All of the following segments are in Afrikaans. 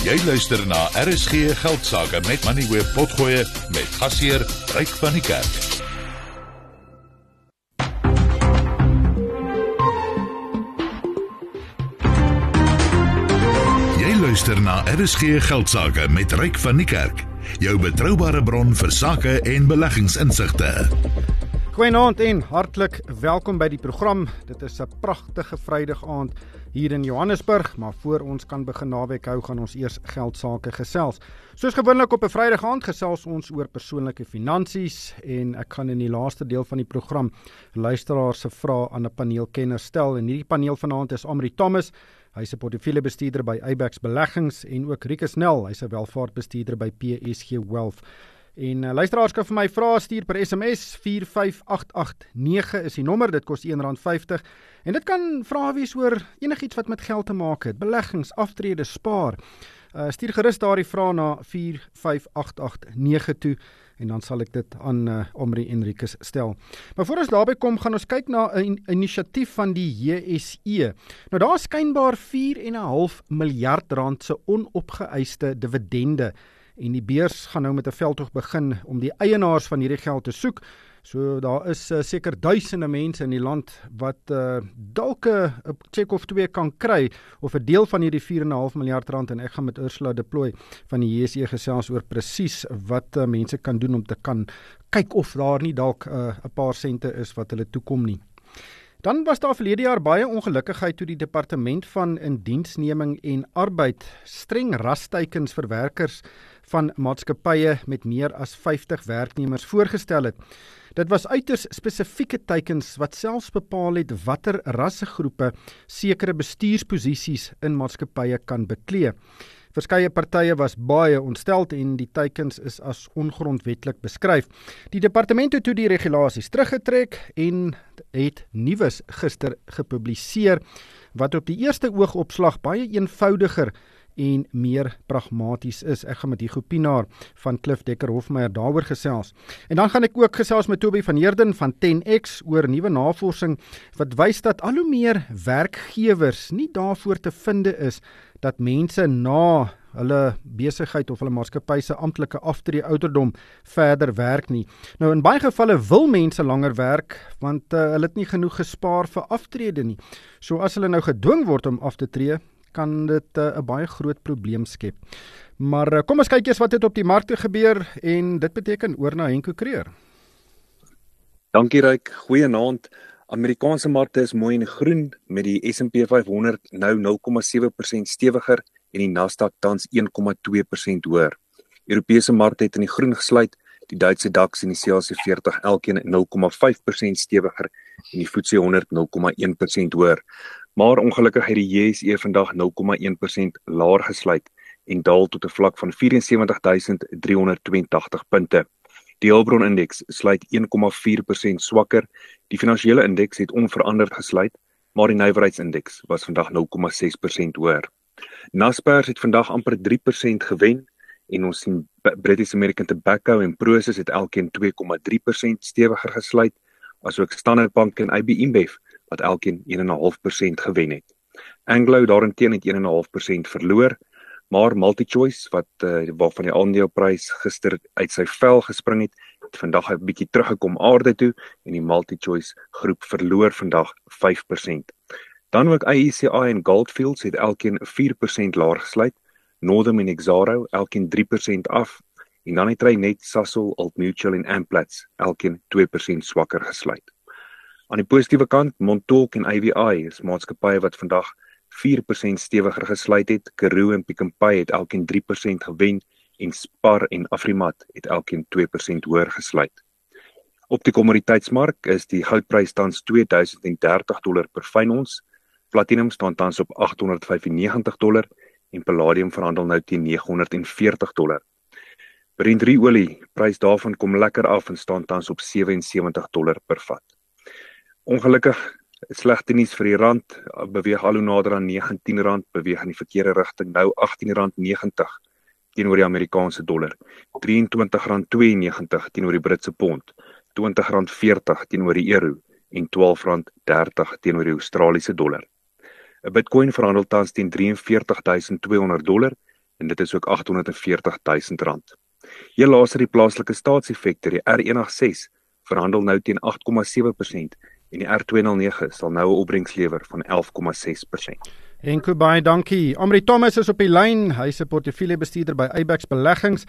Jy luister na RSG Geldsaake met Money Web Potgoe met gasheer Ryk van die Kerk. Jy luister na RSG Geldsaake met Ryk van die Kerk, jou betroubare bron vir sake en beleggingsinsigte. Goeienaand en hartlik welkom by die program. Dit is 'n pragtige Vrydag aand hier in Johannesburg, maar voor ons kan begin naweek hou, gaan ons eers geld sake gesels. Soos gewoonlik op 'n Vrydag aand gesels ons oor persoonlike finansies en ek gaan in die laaste deel van die program luisteraars se vrae aan 'n paneelkenner stel en hierdie paneel vanaand is Amri Thomas. Hy's 'n portefeuljebestuurder by Abex Beleggings en ook Rikus Nel, hy's 'n welvaartbestuurder by PSG Wealth. En uh, luisteraars kan vir my vra stuur per SMS 45889 is die nommer dit kos R1.50 en dit kan vra wees oor enigiets wat met geld te maak het beleggings aftrede spaar uh, stuur gerus daardie vraag na 45889 toe en dan sal ek dit aan uh, Omri Enriques stel. Maar voor ons daarby kom, gaan ons kyk na 'n in inisiatief van die JSE. Nou daar skynbaar 4.5 miljard rand se onopgeëiste dividende en die beurs gaan nou met 'n veldtog begin om die eienaars van hierdie geld te soek. So daar is uh, seker duisende mense in die land wat uh, dalk 'n check of twee kan kry of 'n deel van hierdie 4.5 miljard rand en ek gaan met Ursula Deploy van die JSE gesels oor presies wat uh, mense kan doen om te kan kyk of daar nie dalk 'n uh, paar sente is wat hulle toekom nie. Dan was daar verlede jaar baie ongelukkigheid toe die departement van indiensneming en arbeid streng rasteikens vir werkers van maatskappye met meer as 50 werknemers voorgestel het. Dit was uiters spesifieke teikens wat selfs bepaal het watter rassegroepe sekere bestuursposisies in maatskappye kan beklee. Verskeie partye was baie ontsteld en die teikens is as ongrondwettig beskryf. Die departement het toe die regulasies teruggetrek en het nuus gister gepubliseer wat op die eerste oogopslag baie eenvoudiger en meer pragmaties is. Ek gaan met Hugo Pinaar van Klif Dekker Hofmeyer daaroor gesels. En dan gaan ek ook gesels met Toby van Heerden van 10X oor nuwe navorsing wat wys dat al hoe meer werkgewers nie daarvoor te vind is dat mense na hulle besigheid of hulle maatskappy se amptelike aftrede ouderdom verder werk nie. Nou in baie gevalle wil mense langer werk want uh, hulle het nie genoeg gespaar vir aftrede nie. So as hulle nou gedwing word om af te tree, kan dit eh, 'n uh, baie groot probleem skep. Maar uh, kom ons kyk eers wat het op die markte gebeur en dit beteken oor na Henko Kreer. Dankie Ryk, goeienaand. Amerikaanse markte is mooi en groen met die S&P 500 nou 0,7% stewiger en die Nasdaq tans 1,2% hoër. Europese markte het in die groen gesluit, die Duitse DAX en die CAC 40 elkeen 0,5% stewiger en die FTSE 100 0,1% hoër maar ongelukkig het die JSE vandag 0,1% laer gesluit en daal tot 'n vlak van 74382 punte. Die Hulbron indeks sluit 1,4% swakker. Die finansiële indeks het onveranderd gesluit, maar die nywerheidsindeks was vandag 0,6% hoër. Naspers het vandag amper 3% gewen en ons sien British American Tobacco en Prosus het elkeen 2,3% stewiger gesluit, asook Standard Bank en IBM InBev wat elkeen 1.5% gewen het. Anglo daarenteen het 1.5% verloor, maar MultiChoice wat uh, waarvan die aandeleprys gister uit sy vel gespring het, het vandag 'n bietjie teruggekom aarde toe en die MultiChoice groep verloor vandag 5%. Dan ook IECI en Goldfields het elkeen 4% laer gesluit. Northern en Exxaro elkeen 3% af en dan het Trinet, Sasol, Old Mutual en Amplats elkeen 2% swakker gesluit. Aan die positiewe kant, Montauk en AVI is maatskappye wat vandag 4% stewiger gesluit het. Karoo en Pick n Pay het elkeen 3% gewen en Spar en Afrimat het elkeen 2% hoër gesluit. Op die kommoditeitsmark is die goudprys tans 2030 dollar per fyn ons. Platinum staan tans op 895 dollar en palladium verhandel nou teen 940 dollar. Brent olie prys daarvan kom lekker af en staan tans op 77 dollar per vat. Ongelukkig slegte nuus vir die rand beweeg al hoe nader aan R19 beweeg in die verkeerde rigting. Nou R18.90 teenoor die Amerikaanse dollar. R23.92 teenoor die Britse pond. R20.40 teenoor die euro en R12.30 teenoor die Australiese dollar. 'n Bitcoin verhandel tans teen 43200 dollar en dit is ook 840 000 rand. Heel laaste die plaaslike staatseffekte, die R186 verhandel nou teen 8,7% en die R209 sal nou 'n opbrengs lewer van 11,6%. Enko baie dankie. Amri Thomas is op die lyn. Hy's 'n portefeuljebestuurder by Eyebax Beleggings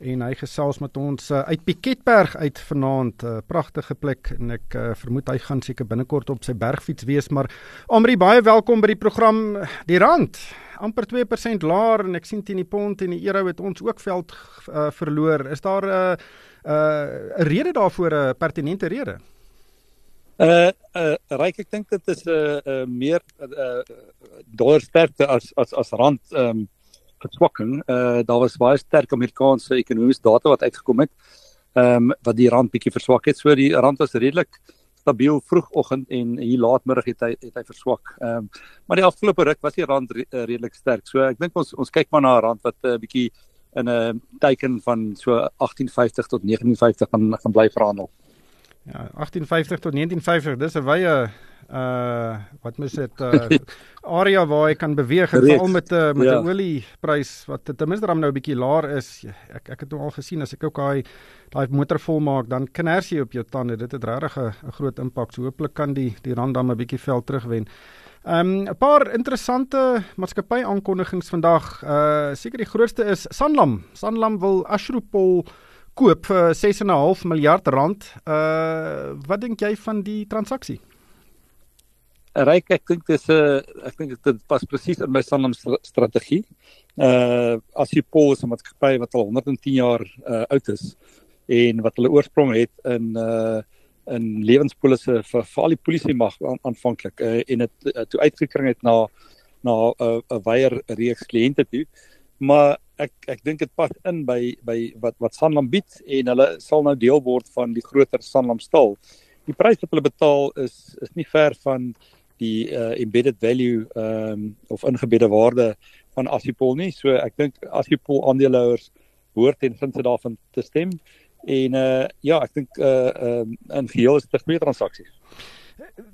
en hy gesels met ons uh, uit Piketberg uit vanaand 'n uh, pragtige plek en ek uh, vermoed hy gaan seker binnekort op sy bergfiets wees maar Amri baie welkom by die program Die Rand amper 2% laer en ek sien teen die pond en die euro het ons ook veld uh, verloor is daar 'n uh, 'n uh, rede daarvoor 'n uh, pertinente rede Uh uh Ryk ek dink dit is 'n uh, uh, meer uh dollar sterkte as as as rand ehm um, verswakking. Uh daar was baie sterk Amerikaanse ekonomiese data wat uitgekom het. Ehm um, wat die rand bietjie verswak het. So die rand was redelik stabiel vroegoggend en hier laatmiddag het hy het hy verswak. Ehm um, maar die afgelope ruk was die rand re redelik sterk. So ek dink ons ons kyk maar na 'n rand wat 'n uh, bietjie in 'n uh, teiken van so 1850 tot 1950 gaan gaan bly verhandel. Ja, 1850 tot 1950, dis 'n wye uh wat mens dit uh area waar hy kan beweeg en veral met uh, met ja. die olieprys wat ten minste dan nou 'n bietjie laer is. Ek ek het nou al gesien as ek ook daai daai motor vol maak, dan kners jy op jou tande. Dit het regtig 'n groot impak. So hooplik kan die die rand dan 'n bietjie veld terugwen. Um 'n paar interessante maatskappy aankondigings vandag. Uh seker die grootste is Sanlam. Sanlam wil Ashrupol koop vir 6.5 miljard rand. Uh wat dink jy van die transaksie? Ryk, ek dink dis 'n uh, ek dink dit pas presies in my Sanlam strategie. Uh as jy pos 'n maatskappy wat al 110 jaar uh oud is en wat hulle oorsprong het in uh in lewenspolisse vir vir al die polisie mag aanvanklik uh, en dit uh, toe uitgekring het na na 'n uh, weier reeks kliënte toe. Maar ek ek dink dit pas in by by wat wat Sanlam bied en hulle sal nou deel word van die groter Sanlam stal. Die prys wat hulle betaal is is nie ver van die uh, embedded value ehm um, of ingebedde waarde van Assipol nie. So ek dink Assipol aandeelhouers behoort ten gunste daarvan te stem. En uh ja, ek dink uh ehm uh, in geheel is dit 'n goeie transaksie.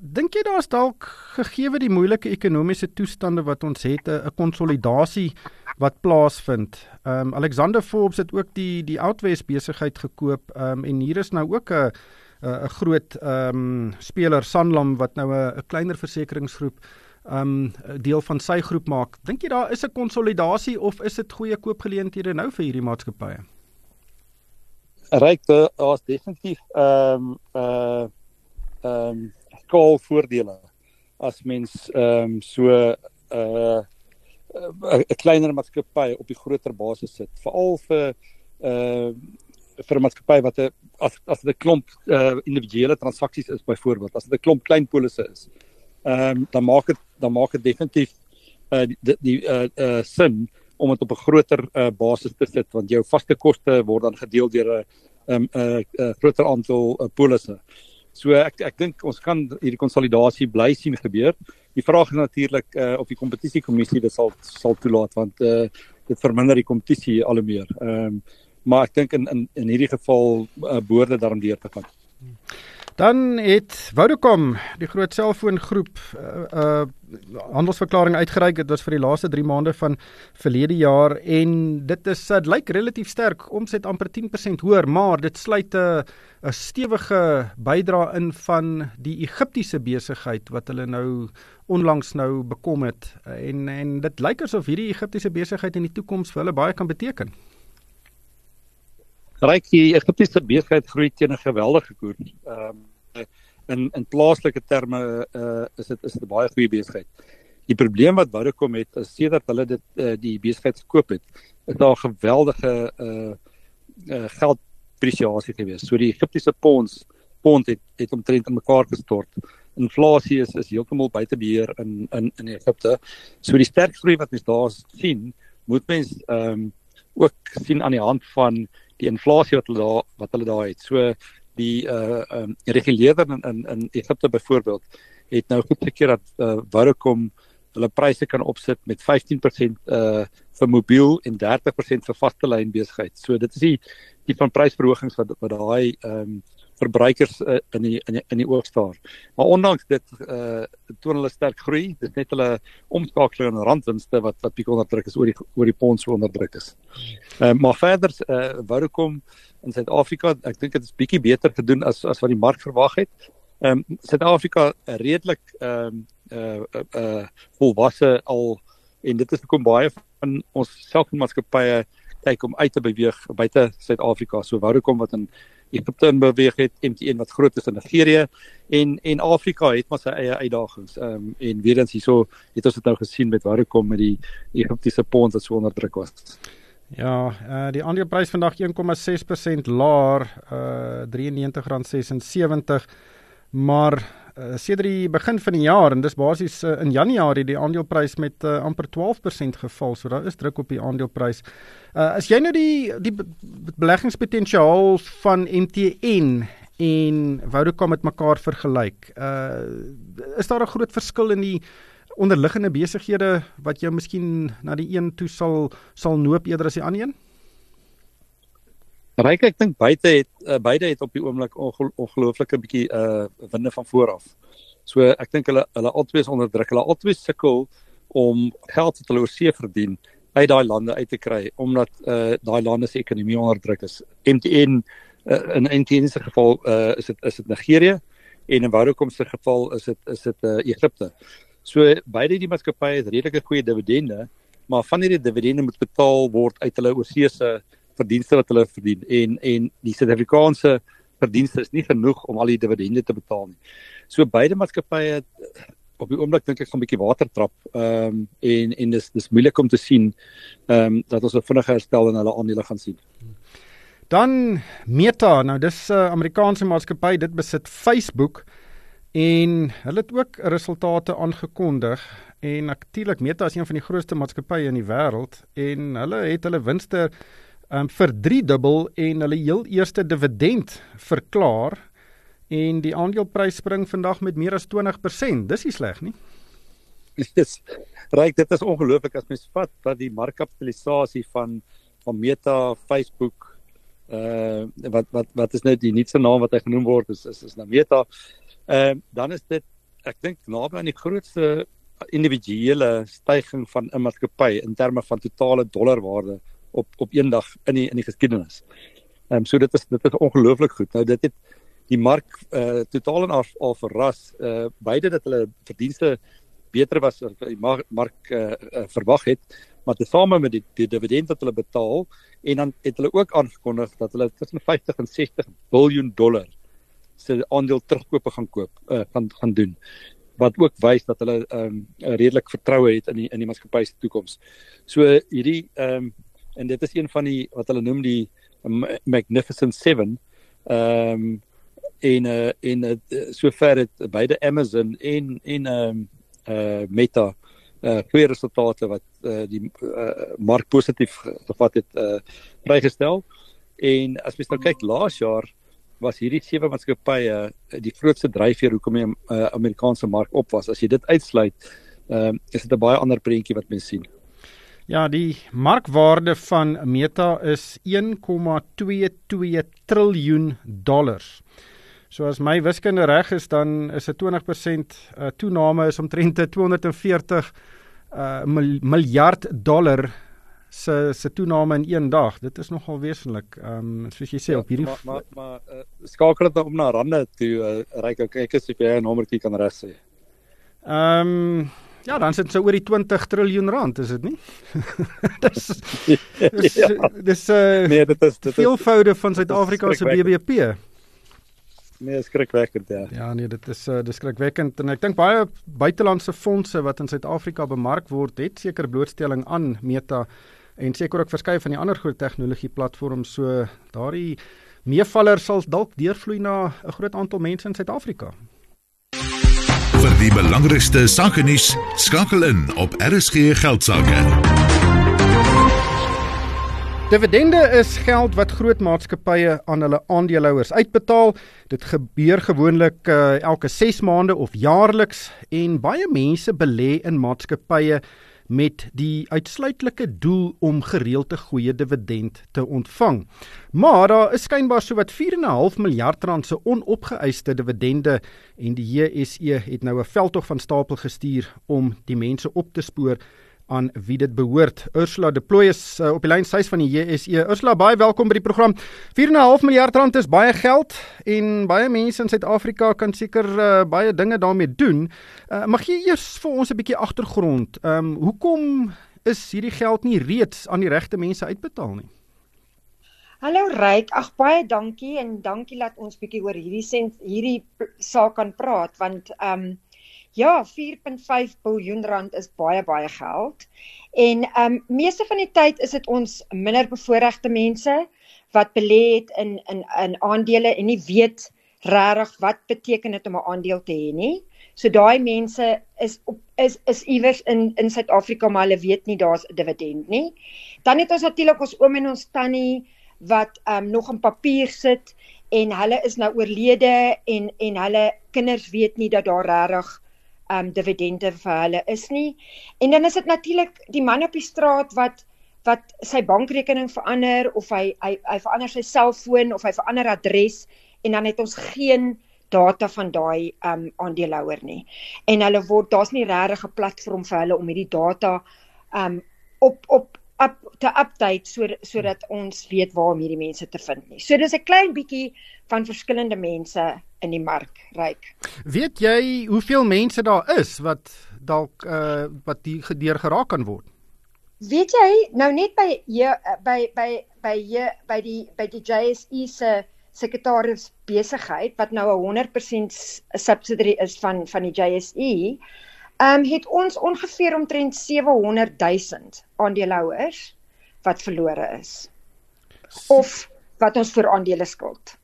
Dink jy daar's dalk gegee die moeilike ekonomiese toestande wat ons het 'n konsolidasie wat plaasvind. Ehm um, Alexander Forbes het ook die die Outwest besigheid gekoop ehm um, en hier is nou ook 'n 'n groot ehm um, speler Sanlam wat nou 'n kleiner versekeringsgroep ehm um, deel van sy groep maak. Dink jy daar is 'n konsolidasie of is dit goeie koopgeleenthede nou vir hierdie maatskappye? Rykte as definitief ehm um, uh ehm um, skaal voordele as mens ehm um, so uh 'n kleiner maatskappy op die groter basis sit, veral vir uh vir 'n maatskappy wat 'n as as dit 'n klomp uh individuele transaksies is byvoorbeeld, as dit 'n klomp klein polisse is. Ehm um, dan maak dit dan maak dit definitief uh die die uh uh sin om dit op 'n groter uh basis te sit want jou vaste koste word dan gedeel deur 'n 'n 'n groter aantal uh, polisse. So ek ek dink ons kan hierdie konsolidasie bly sien gebeur. Die vraag is natuurlik uh, of die kompetisiekommissie dit sal sal toelaat want uh, dit verminder die kompetisie al hoe meer. Ehm um, maar ek dink in in in hierdie geval uh, behoorde daarom deur te gaan. Dan het Vodacom, die groot selfoongroep, 'n uh, uh, handelsverklaring uitgereik. Dit was vir die laaste 3 maande van verlede jaar en dit is dit lyk relatief sterk. Omset amper 10% hoër, maar dit sluit 'n 'n stewige bydra in van die Egiptiese besigheid wat hulle nou onlangs nou bekom het en en dit lyk asof hierdie Egiptiese besigheid in die toekoms vir hulle baie kan beteken. Ryk die Egiptiese besigheid groei teen 'n geweldige koers. Ehm um, in in plaaslike terme uh, is dit is dit 'n baie goeie besigheid. Die probleem wat Vodacom het is sedert hulle dit uh, die besigheid gekoop het, is daar geweldige uh, uh geldpresiasie gewees. So die Egiptiese pond pond het het omtrent in mekaar gestort. Inflasie is is heeltemal buite beheer in in in Egipte. So die sterk groei wat mens daar sien, moet mens ehm um, ook sien aan die hand van die inflasie wat hulle daar wat hulle daar het. So die uh um reguleerder in in in Egipte byvoorbeeld het nou goed gekeer dat uh Vodacom hulle pryse kan opsit met 15% uh vir mobiel en 30% vir vaste lyn besigheid. So dit is die die van prysverhogings wat wat daai um verbruikers uh, in die in die, in die oog staar. Maar ondanks dit uh toon hulle sterk groei. Dit net hulle omskakeling in randwinste wat wat bietjie onder druk is oor die oor die pond so onder druk is. Uh maar verder uh Vodacom in Suid-Afrika, ek dink dit is bietjie beter gedoen as as wat die mark verwag het. Ehm um, Suid-Afrika redelik ehm um, uh uh volwasse al en dit is hoekom baie van ons selfmaatskappye kyk om uit te beweeg buite Suid-Afrika. So Vodacom wat in Egipte in beweeg het, MTN wat groot is in Nigerië en en Afrika het maar sy eie uitdagings. Ehm um, en weer eens hierso het ons dit nou gesien met Vodacom met die Egiptiese pond wat so onder druk was. Ja, uh die aandeleprys vandag 1,6% laer, uh R93.76. Maar uh, sedert die begin van die jaar en dis basies uh, in Januarie die aandeleprys met uh, amper 12% geval. So daar is druk op die aandeleprys. Uh, as jy nou die die beleggingspotensiaal van MTN en Vodacom met mekaar vergelyk, uh, is daar 'n groot verskil in die onderliggende besighede wat jy miskien na die een toe sal sal noop eerder as die ander een? Ryk ek dink buite het uh, beide het op die oomblik ongelooflike bietjie uh winde van voor af. So ek dink hulle hulle albei is onder druk. Hulle albei sukkel om geld wat hulle oor see verdien uit daai lande uit te kry omdat uh daai lande se ekonomie onder druk is. MTN uh, in MTN se geval uh is dit is dit Nigerië en in Vodacom se geval is dit is dit uh Egipte. So beide die maatskappye het redelike goeie dividende, maar van hierdie dividende moet betaal word uit hulle oorsee se verdienste wat hulle verdien en en die Suid-Afrikaanse verdienste is nie genoeg om al die dividende te betaal nie. So beide maatskappye op die oomblik dink ek gaan 'n bietjie water trap. Ehm um, en en dis dis moeilik om te sien ehm um, dat ons 'n vinnige herstel in hulle aandele gaan sien. Dan Meta, nou dis 'n uh, Amerikaanse maatskappy, dit besit Facebook en hulle het ook resultate aangekondig en natuurlik Meta is een van die grootste maatskappye in die wêreld en hulle het hulle winste um, vir 3 dubbel en hulle heel eerste dividend verklaar en die aandeleprys spring vandag met meer as 20%. Dis nie sleg nie. Dis reg, dit is ongelooflik as mens vat dat die markkapitalisasie van van Meta, Facebook uh wat wat wat is nou die nuutste naam wat hy genoem word is is is nou Meta. Ehm uh, dan is dit ek dink naby aan die grootste individuele stygings van 'n maatskappy in terme van totale dollarwaarde op op een dag in die in die geskiedenis. Ehm um, so dit is dit is ongelooflik goed. Nou dit het die mark uh totaal en al, al verras uh beide dat hulle verdienste beter was as die mark uh, uh verwag het, maar tesame met die, die dividend wat hulle betaal en dan het hulle ook aangekondig dat hulle tussen 50 en 60 miljard dollar se aandeel terugkope gaan koop uh gaan gaan doen wat ook wys dat hulle ehm um, redelik vertroue het in die in die maatskappy se toekoms. So hierdie ehm um, en dit is een van die wat hulle noem die Magnificent 7. Ehm um, en uh, en uh, sover het beide Amazon en en ehm um, uh Meta uh goeie resultate wat uh die uh, mark positief gevat het uh vrygestel. En as mens nou kyk laas jaar was hierdie sewe maatskappye die grootste dryfveer hoekom die uh, Amerikaanse mark op was. As jy dit uitsluit, ehm uh, is dit 'n baie ander prentjie wat mens sien. Ja, die markwaarde van Meta is 1,22 trilljoen dollars. So as my wiskunde reg is, dan is 'n 20% uh, toename is omtrent 240 uh, miljard dollar se se toename in een dag. Dit is nogal wesentlik. Ehm um, soos jy sê ja, op hierdie maar maar, maar uh, skakel dit om na rande toe uh, ryk ek kyk as jy 'n nommertjie kan reg sê. Ehm um, Ja, dan sit so oor die 20 trilljoen rand, is dit nie? dis dis ja. dis uh nee, dit is dit is veelvoude van Suid-Afrika se BBP. Nee, skrikwekkend ja. Ja, nee, dit is uh dis skrikwekkend en ek dink baie buitelandse fondse wat in Suid-Afrika bemark word, het seker blootstelling aan Meta en seker ook verskeie van die ander groot tegnologie platforms so daardie meevaller sal dalk deurvloei na 'n groot aantal mense in Suid-Afrika. Vir die belangrikste sake nuus skakel in op RSG Geldsaake. Dividende is geld wat groot maatskappye aan hulle aandeelhouers uitbetaal. Dit gebeur gewoonlik uh, elke 6 maande of jaarliks en baie mense belê in maatskappye met die uitsluitlike doel om gereelde goeie dividend te ontvang. Maar daar is skynbaar sowat 4.5 miljard rand se onopgeëiste dividende en die JSE het nou 'n veldtog van stapel gestuur om die mense op te spoor aan wie dit behoort. Ursula De Plooy is uh, op die lyn sy's van die JSE. Ursula, baie welkom by die program. 4.5 miljard rand is baie geld en baie mense in Suid-Afrika kan seker uh, baie dinge daarmee doen. Uh, mag jy eers vir ons 'n bietjie agtergrond? Ehm um, hoekom is hierdie geld nie reeds aan die regte mense uitbetaal nie? Hallo Ryk, ag baie dankie en dankie dat ons bietjie oor hierdie sent hierdie saak kan praat want ehm um, Ja, 4.5 miljard rand is baie baie geld. En ehm um, meeste van die tyd is dit ons minder bevoorregte mense wat belê het in in in aandele en nie weet regtig wat beteken dit om 'n aandeel te hê nie. So daai mense is op is is iewers in in Suid-Afrika maar hulle weet nie daar's 'n dividend nie. Dan het ons natuurlik ons oom en ons tannie wat ehm um, nog in papier sit en hulle is nou oorlede en en hulle kinders weet nie dat daar regtig um dividende vir hulle is nie. En dan is dit natuurlik die man op die straat wat wat sy bankrekening verander of hy hy hy verander sy selfoon of hy verander adres en dan het ons geen data van daai um aandeelhouer nie. En hulle word daar's nie regtig 'n platform vir hulle om hierdie data um op op te update so sodat ons weet waar om hierdie mense te vind nie. So dis 'n klein bietjie van verskillende mense in die mark ryk. Weet jy hoeveel mense daar is wat dalk uh wat die gedeur geraak kan word? Weet jy nou net by jy by by by jy by die by die JSE se sekretaris besigheid wat nou 'n 100% subsidiary is van van die JSE. Ehm um, het ons ongeveer omtrent 700 000 aandeelhouers wat verlore is. Of wat ons vir aandele skuld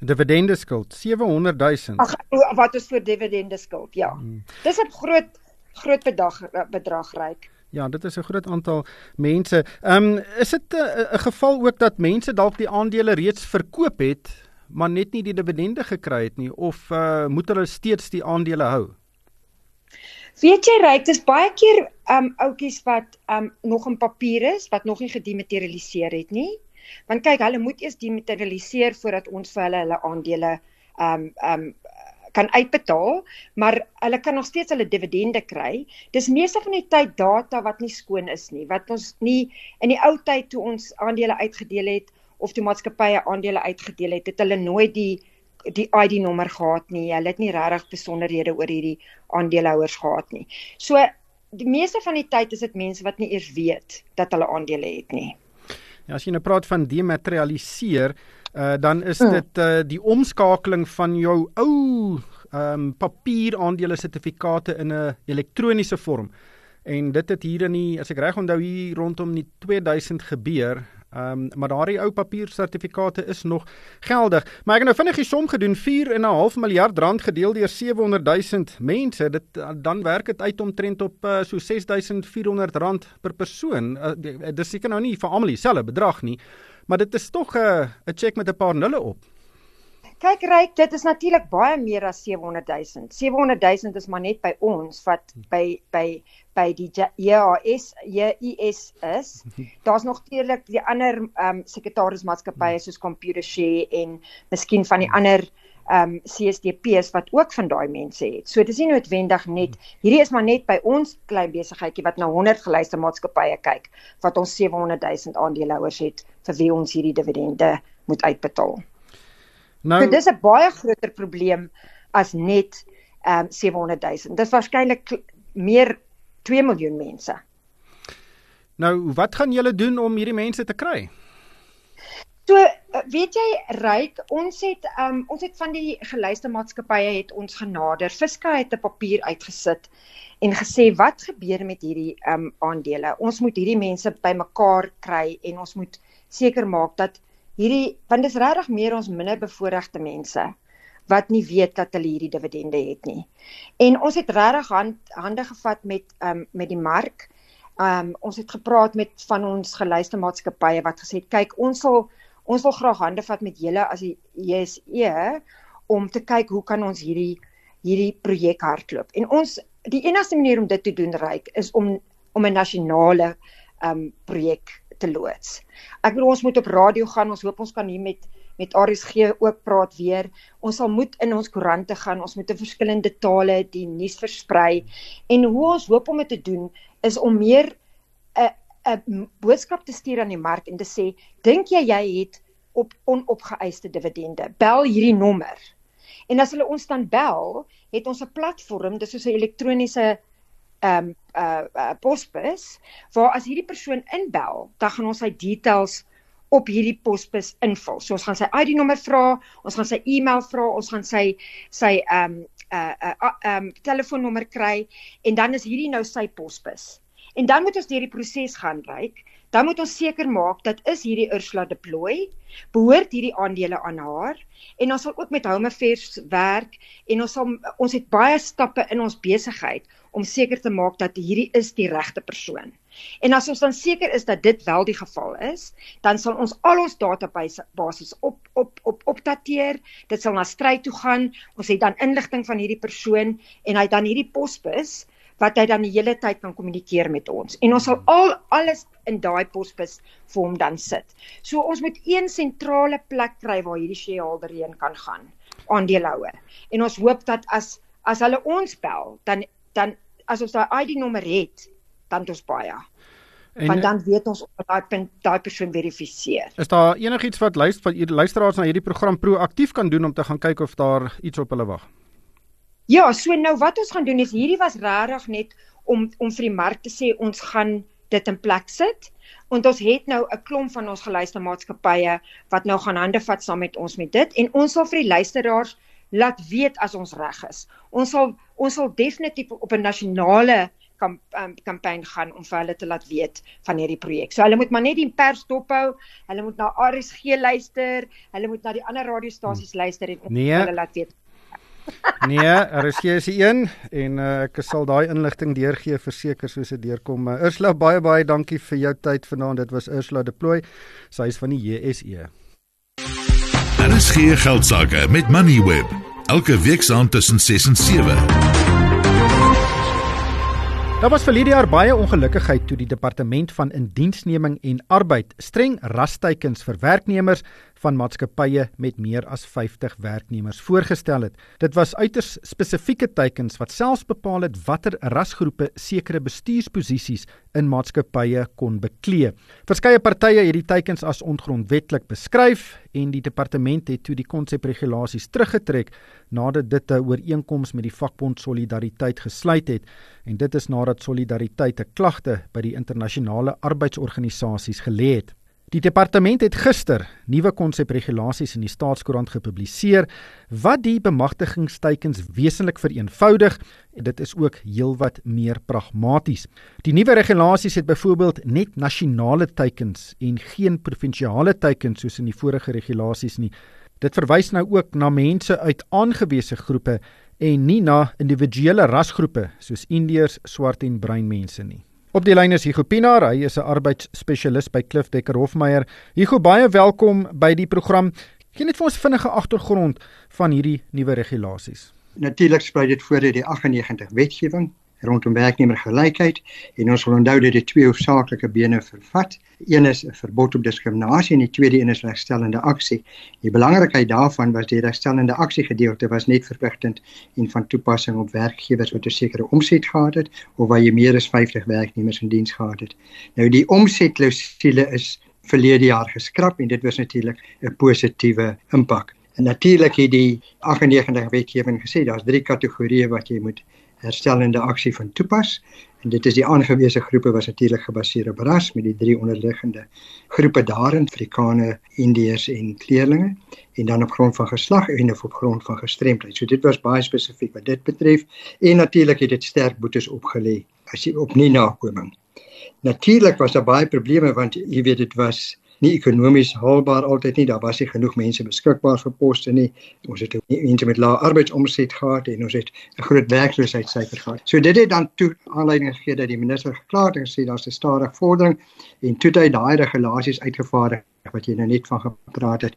dividende skuld 700 000. Ag wat is vir dividende skuld? Ja. Hmm. Dis 'n groot groot bedrag bedrag ryk. Ja, dit is 'n groot aantal mense. Ehm um, is dit 'n geval ook dat mense dalk die aandele reeds verkoop het, maar net nie die dividende gekry het nie of uh, moet hulle steeds die aandele hou? Weet jy ryk, dis baie keer um, ouetjies wat um, nog in papier is wat nog nie gedematerialiseer het nie. Want kyk, hulle moet eers dematerialiseer voordat ons vir hulle hulle aandele um, um, kan uitbetaal, maar hulle kan nog steeds hulle dividende kry. Dis meeste van die tyd data wat nie skoon is nie, wat ons nie in die ou tyd toe ons aandele uitgedeel het of toe maatskappye aandele uitgedeel het, het hulle nooit die die ID nommer gehad nie. Hulle het nie regtig besonderhede oor hierdie aandeelhouers gehad nie. So die meeste van die tyd is dit mense wat nie eers weet dat hulle aandele het nie. Ja, as jy nou praat van dematerialiseer, uh, dan is hmm. dit uh, die omskakeling van jou ou ehm um, papier aandele sertifikate in 'n elektroniese vorm. En dit het hier in die as ek reg onthou hier rondom die 2000 gebeur. Ehm um, maar daardie ou papier sertifikate is nog geldig. Maar ek het nou vinnig die som gedoen 4.5 miljard rand gedeel deur 700 000 mense. Dit dan werk dit uit omtrent op uh, so 6400 rand per persoon. Uh, dis seker nou nie vir almal dieselfde bedrag nie, maar dit is tog 'n uh, 'n cheque met 'n paar nulle op. Kyk ryk, dit is natuurlik baie meer as 700 000. 700 000 is maar net by ons wat by by by die JAS JIS is. Daar's nog teerlik die ander ehm um, sekretarismaatskappye soos Computershare en miskien van die ander ehm um, CSDP's wat ook van daai mense het. So dis nie noodwendig net hierdie is maar net by ons klein besigheidjie wat na 100 geluister maatskappye kyk wat ons 700 000 aandeelhouers het vir wie ons hierdie dividende moet uitbetaal. Nou so, dis 'n baie groter probleem as net ehm um, 700 000. Dis waarskynlik meer 2 miljoen mense. Nou, wat gaan julle doen om hierdie mense te kry? So, weet jy, ryk, ons het um ons het van die geluiste maatskappye het ons genader. Fiska het 'n papier uitgesit en gesê wat gebeur met hierdie um aandele? Ons moet hierdie mense bymekaar kry en ons moet seker maak dat hierdie want dit is regtig meer ons minder bevoorregte mense wat nie weet dat hulle hierdie dividende het nie. En ons het regtig hand, hande gevat met um met die mark. Um ons het gepraat met van ons geluiste maatskappye wat gesê het kyk ons sal ons wil graag hande vat met julle as die JSE om te kyk hoe kan ons hierdie hierdie projek hardloop. En ons die enigste manier om dit te doen ryk is om om 'n nasionale um projek te loods. Ek bedoel ons moet op radio gaan. Ons hoop ons kan hier met met RSG ook praat weer. Ons sal moet in ons koerante gaan. Ons moet in verskillende tale die nuus versprei. En hoe ons hoop om dit te doen is om meer 'n 'n boodskap te stuur aan die mark en te sê, dink jy jy het op onopgeëiste dividende? Bel hierdie nommer. En as hulle ons dan bel, het ons 'n platform, dis soos 'n elektroniese ehm um, uh, uh posbus waar as hierdie persoon inbel, dan gaan ons sy details op hierdie posbus invul. So ons gaan sy ID nommer vra, ons gaan sy e-mail vra, ons gaan sy sy ehm um, uh uh ehm um, telefoonnommer kry en dan is hierdie nou sy posbus. En dan moet ons deur die proses gaan ryk. Dan moet ons seker maak dat is hierdie Ursula deploy, behoort hierdie aandele aan haar en ons sal ook met Home Affairs werk en ons sal ons het baie stappe in ons besigheid om seker te maak dat hierdie is die regte persoon. En as ons dan seker is dat dit wel die geval is, dan sal ons al ons database op op op opdateer. Dit sal na stryd toe gaan. Ons het dan inligting van hierdie persoon en hy dan hierdie posbus wat hy dan die hele tyd kan kommunikeer met ons. En ons sal al alles in daai posbus vir hom dan sit. So ons moet een sentrale plek kry waar hierdie shareholder heen kan gaan, aandeelhouer. En ons hoop dat as as hulle ons bel, dan dan as ons daai ID nommer het, dan het ons baie. En, Want dan weet ons of daai punt daai persoon verifiseer. Is daar enigiets wat luister wat luisteraars na hierdie program proaktief kan doen om te gaan kyk of daar iets op hulle wag? Ja, so nou wat ons gaan doen is hierdie was regtig net om om vir die mark te sê ons gaan dit in plek sit. Want ons het nou 'n klomp van ons geluistermaatskappye wat nou gaan hande vat saam met ons met dit en ons sal vir die luisteraars laat weet as ons reg is. Ons sal ons sal definitief op 'n nasionale kamp, um, kampanje gaan om vir hulle te laat weet van hierdie projek. So hulle moet maar net die pers dophou. Hulle moet na RSG luister. Hulle moet na die ander radiostasies luister en nee. hulle laat weet. Nee, RSG is die een en uh, ek sal daai inligting deurgee verseker soos dit deurkom. Uh, Ursula baie baie dankie vir jou tyd vanaand. Dit was Ursula Deploy. Sy is van die JSE. RSG geldsaake met Moneyweb. Elke week saand tussen 6 en 7. Daar was verlede jaar baie ongelukkigheid toe die departement van indiensneming en arbeid streng rasteikens vir werknemers van maatskappye met meer as 50 werknemers voorgestel het. Dit was uiters spesifieke teikens wat selfs bepaal het watter rasgroepe sekere bestuursposisies in maatskappye kon beklee. Verskeie partye het die teikens as ongrondwettig beskryf en die departement het toe die konsepregulasies teruggetrek nadat dit 'n ooreenkoms met die vakbond Solidariteit gesluit het en dit is nadat Solidariteit 'n klagte by die internasionale arbeidsorganisasies gelê het. Die departement het gister nuwe konsepregulasies in die staatskoerant gepubliseer wat die bemagtigingsteikens wesentlik vereenvoudig en dit is ook heelwat meer pragmaties. Die nuwe regulasies het byvoorbeeld net nasionale teikens en geen provinsiale teikens soos in die vorige regulasies nie. Dit verwys nou ook na mense uit aangewese groepe en nie na individuele rasgroepe soos indiërs, swart en bruin mense nie. Op die lyn is Hugo Pinaar, hy is 'n arbeidsspesialis by Klif Dekker Hofmeyer. Hugo, baie welkom by die program. Gee net vir ons vinnige agtergrond van hierdie nuwe regulasies. Natuurlik spruit dit voor uit die 98 wetgewing rondom werknemergelykheid en ons wil onthou dat dit twee hoofsaaklike bene vervat. Een is 'n verbod op diskriminasie en die tweede een is regstellende aksie. Die belangrikheid daarvan was die regstellende aksie gedeelte was net verpligtend en van toepassing op werkgewers wat 'n sekere omset gehad het of waar jy meer as 50 werknemers in diens gehad het. Nou die omsetklousule is verlede jaar geskraap en dit was natuurlik 'n positiewe impak. En natuurlik het die 98 wetgewing gesê daar's drie kategorieë wat jy moet herstellende aksie van toepas en dit is die aangewese groepe was natuurlik gebaseer op ras met die drie onderliggende groepe daarin Afrikaner, Indiërs en kleerlinge en dan op grond van geslag en of op grond van gestremdheid. So dit was baie spesifiek wat dit betref en natuurlik het dit sterk boetes opgelê as jy op nie nakoming. Natuurlik was daar baie probleme want jy weet dit was nie ekonomies haalbaar altyd nie. Daar was nie genoeg mense beskikbaar vir poste nie. Ons het mense met lae arbeidsomset gehad en ons het 'n groot werkloosheidssyfer gehad. So dit het dan toe aanleiding gegee dat die minister geklaar het en gesê daar's 'n stadige vordering en toe hy daai regulasies uitgevaardig wat jy nou net van gepraat het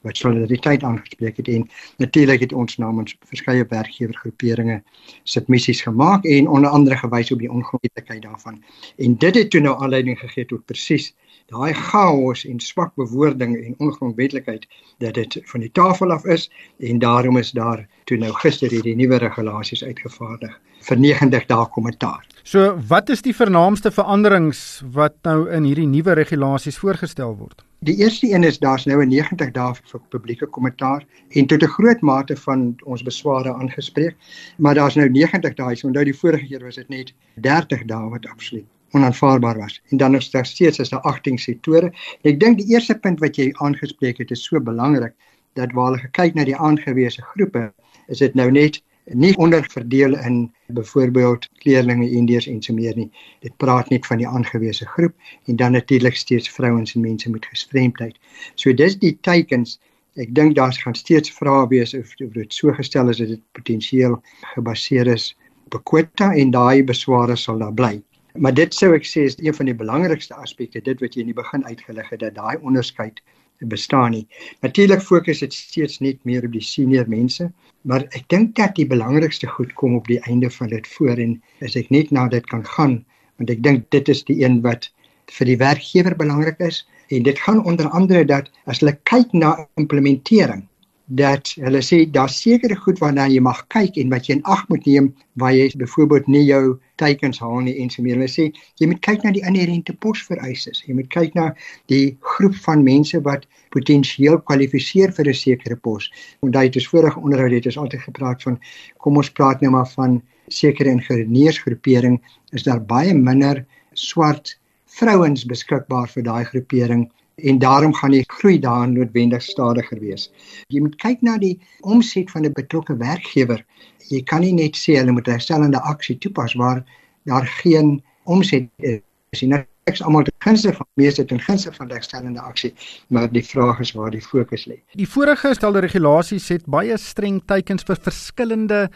wat solidariteit aangespreek het en natuurlik het ons namens verskeie werkgewergroeperinge submissies gemaak en onder andere gewys op die ongrondwettlikheid daarvan. En dit het toe nou aanleiding gegee tot presies daai chaos en swak bewoording en ongrondwetlikheid dat dit van die tafel af is en daarom is daar toe nou gister hierdie nuwe regulasies uitgevaardig vir 90 dae kommentaar. So wat is die vernaamste veranderings wat nou in hierdie nuwe regulasies voorgestel word? Die eerste een is daar's nou 'n 90 dae vir publieke kommentaar en tot 'n groot mate van ons besware aangespreek, maar daar's nou 90 dae. So onthou die vorige keer was dit net 30 dae wat absoluut onaanvaarbaar was. En dan is daar steeds as daar 18 sektore. Ek dink die eerste punt wat jy aangespreek het is so belangrik dat waar hulle gekyk na die aangewese groepe, is dit nou net nie onderverdeel in byvoorbeeld kleerlinge, indiërs en so meer nie. Dit praat net van die aangewese groep en dan natuurlik steeds vrouens en mense met gestremdheid. So dis die teikens. Ek dink daar's gaan steeds vrae wees of, of dit so gestel is dat dit potensieel gebaseer is op 'n kwota en daai besware sal daar bly. Maar dit sou ek sê is een van die belangrikste aspekte dit wat jy in die begin uitgelig het dat daai onderskeid bestaan nie. Natuurlik fokus dit steeds net meer op die senior mense, maar ek dink dat die belangrikste goed kom op die einde van dit voor en as ek net na dit kan gaan, want ek dink dit is die een wat vir die werkgewer belangrik is en dit gaan onder andere dat as hulle kyk na implementering dat hulle sê daar sekere goed waarna jy mag kyk en wat jy in ag moet neem waar jy byvoorbeeld nie jou teikens haal nie en so meer. Hulle sê jy moet kyk na die inherente posvereistes. Jy moet kyk na die groep van mense wat potensieel kwalifiseer vir 'n sekere pos. Onthou dit is vorige onderhoud het ons altyd gepraat van kom ons praat nou maar van sekere ingenieursgroepering is daar baie minder swart vrouens beskikbaar vir daai groepering en daarom gaan die groei daar noodwendig stadiger wees. Jy moet kyk na die omset van 'n betrokke werkgewer. Jy kan nie net sê hulle moet herstellende aksie toepas waar daar geen omset is nie. Ek's almal te gunste van meeste ten gunste van herstellende aksie, maar die vraag is waar die fokus lê. Die vorige gestelde regulasies het baie streng teikens vir verskillende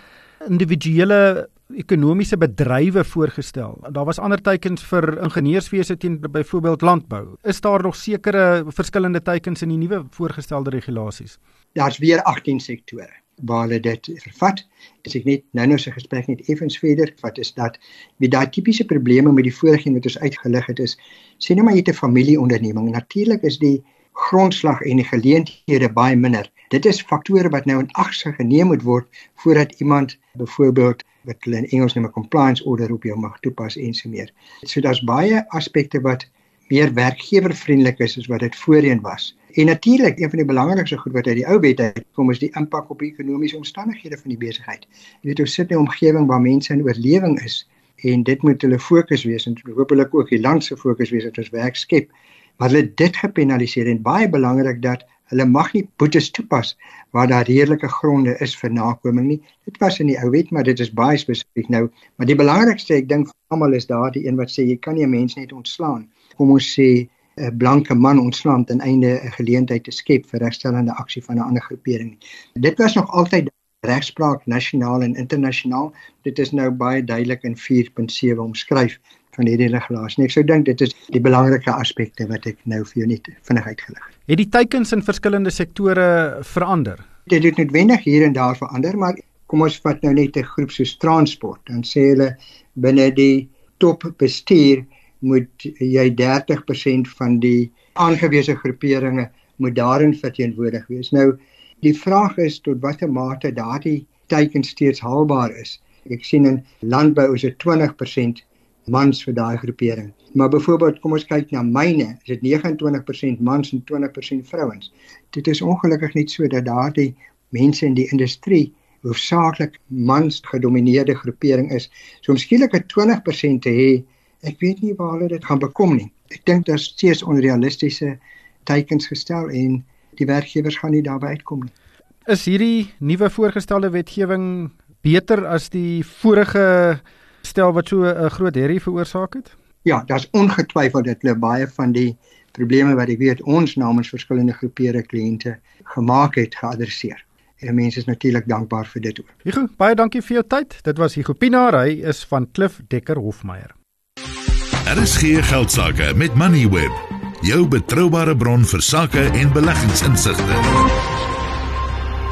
individuele ekonomiese bedrywe voorgestel. Daar was ander teikens vir ingenieurswese teen byvoorbeeld landbou. Is daar nog sekere verskillende teikens in die nuwe voorgestelde regulasies? Daar's weer 18 sektore waar hulle dit vervat. As ek net nou-nou se gesprek net effens verder, wat is dat met daai tipiese probleme met die vorige een wat ons uitgelig het is, sê net maar jy het 'n familieonderneming. Natuurlik is die grondslag en die geleenthede baie minder. Dit is faktore wat nou in ag geneem moet word voordat iemand byvoorbeeld wat hulle in Engels noem 'n compliance order op jou mag toepas en so meer. So daar's baie aspekte wat meer werkgewervriendelik is as wat dit voorheen was. En natuurlik, een van die belangrikste goed wat uit die ou wet uitkom is die impak op die ekonomiese omstandighede van die besigheid. Jy weet, ons sit in 'n omgewing waar mense in oorlewing is en dit moet hulle fokus wees en hopelik ook die land se fokus wees dat ons werk skep. Maar hulle dit gepenaliseer en baie belangrik dat Hulle mag nie boetes toepas waar daar redelike gronde is vir nakoming nie. Dit was in die ou wet, maar dit is baie spesifiek nou. Maar die belangrikste, ek dink vir almal is daardie een wat sê jy kan nie 'n mens net ontslaan. Kom ons sê 'n blanke man ontslaan ten einde 'n geleentheid te skep vir regstellende aksie van 'n ander groepering. Dit was nog altyd regspraak nasionaal en internasionaal. Dit is nou baie duidelik in 4.7 omskryf van hierdie regulasie. Ek sou dink dit is die belangrike aspekte wat ek nou vir jou net vinnig uitgelig het. Het die teikens in verskillende sektore verander? Dit het noodwendig hier en daar verander, maar kom ons vat nou net 'n groep soos transport. Dan sê hulle binne die top bestuur moet jy 30% van die aangewese groeperinge moet daarin verteenwoordig wees. Nou die vraag is tot watter mate daardie teiken steeds haalbaar is. Ek sien in landbou is dit 20% mans vir daai groepering. Maar byvoorbeeld, kom ons kyk na myne, is dit 29% mans en 20% vrouens. Dit is ongelukkig nie so dat daardie mense in die industrie hoofsaaklik mans gedomeineerde groepering is. So om skielik 'n 20% te hê, ek weet nie waar hulle dit gaan bekom nie. Ek dink daar's steeds onrealistiese teikens gestel en die werkgewers gaan nie daarby uitkom nie. Is hierdie nuwe voorgestelde wetgewing beter as die vorige stel wat so 'n groot herrie veroorsaak het? Ja, daar's ongetwyfeld dat hulle baie van die probleme wat ek weet ons namens verskillende groepere kliënte gemaak het geadresseer. En mense is natuurlik dankbaar vir dit ook. Hugo, baie dankie vir jou tyd. Dit was Hugo Pinaar, hy is van Klif Dekker Hofmeyer. Daar is hier geldsaake met Moneyweb. jou betroubare bron vir sake en beleggingsinsigte.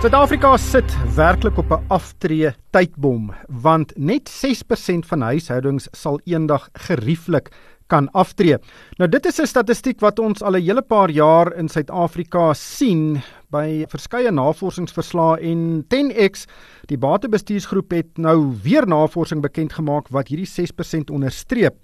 Suid-Afrika sit werklik op 'n aftree tydbom want net 6% van huishoudings sal eendag gerieflik kan aftree. Nou dit is 'n statistiek wat ons al 'n hele paar jaar in Suid-Afrika sien by verskeie navorsingsverslae en 10X die batebestuursgroep het nou weer navorsing bekend gemaak wat hierdie 6% onderstreep.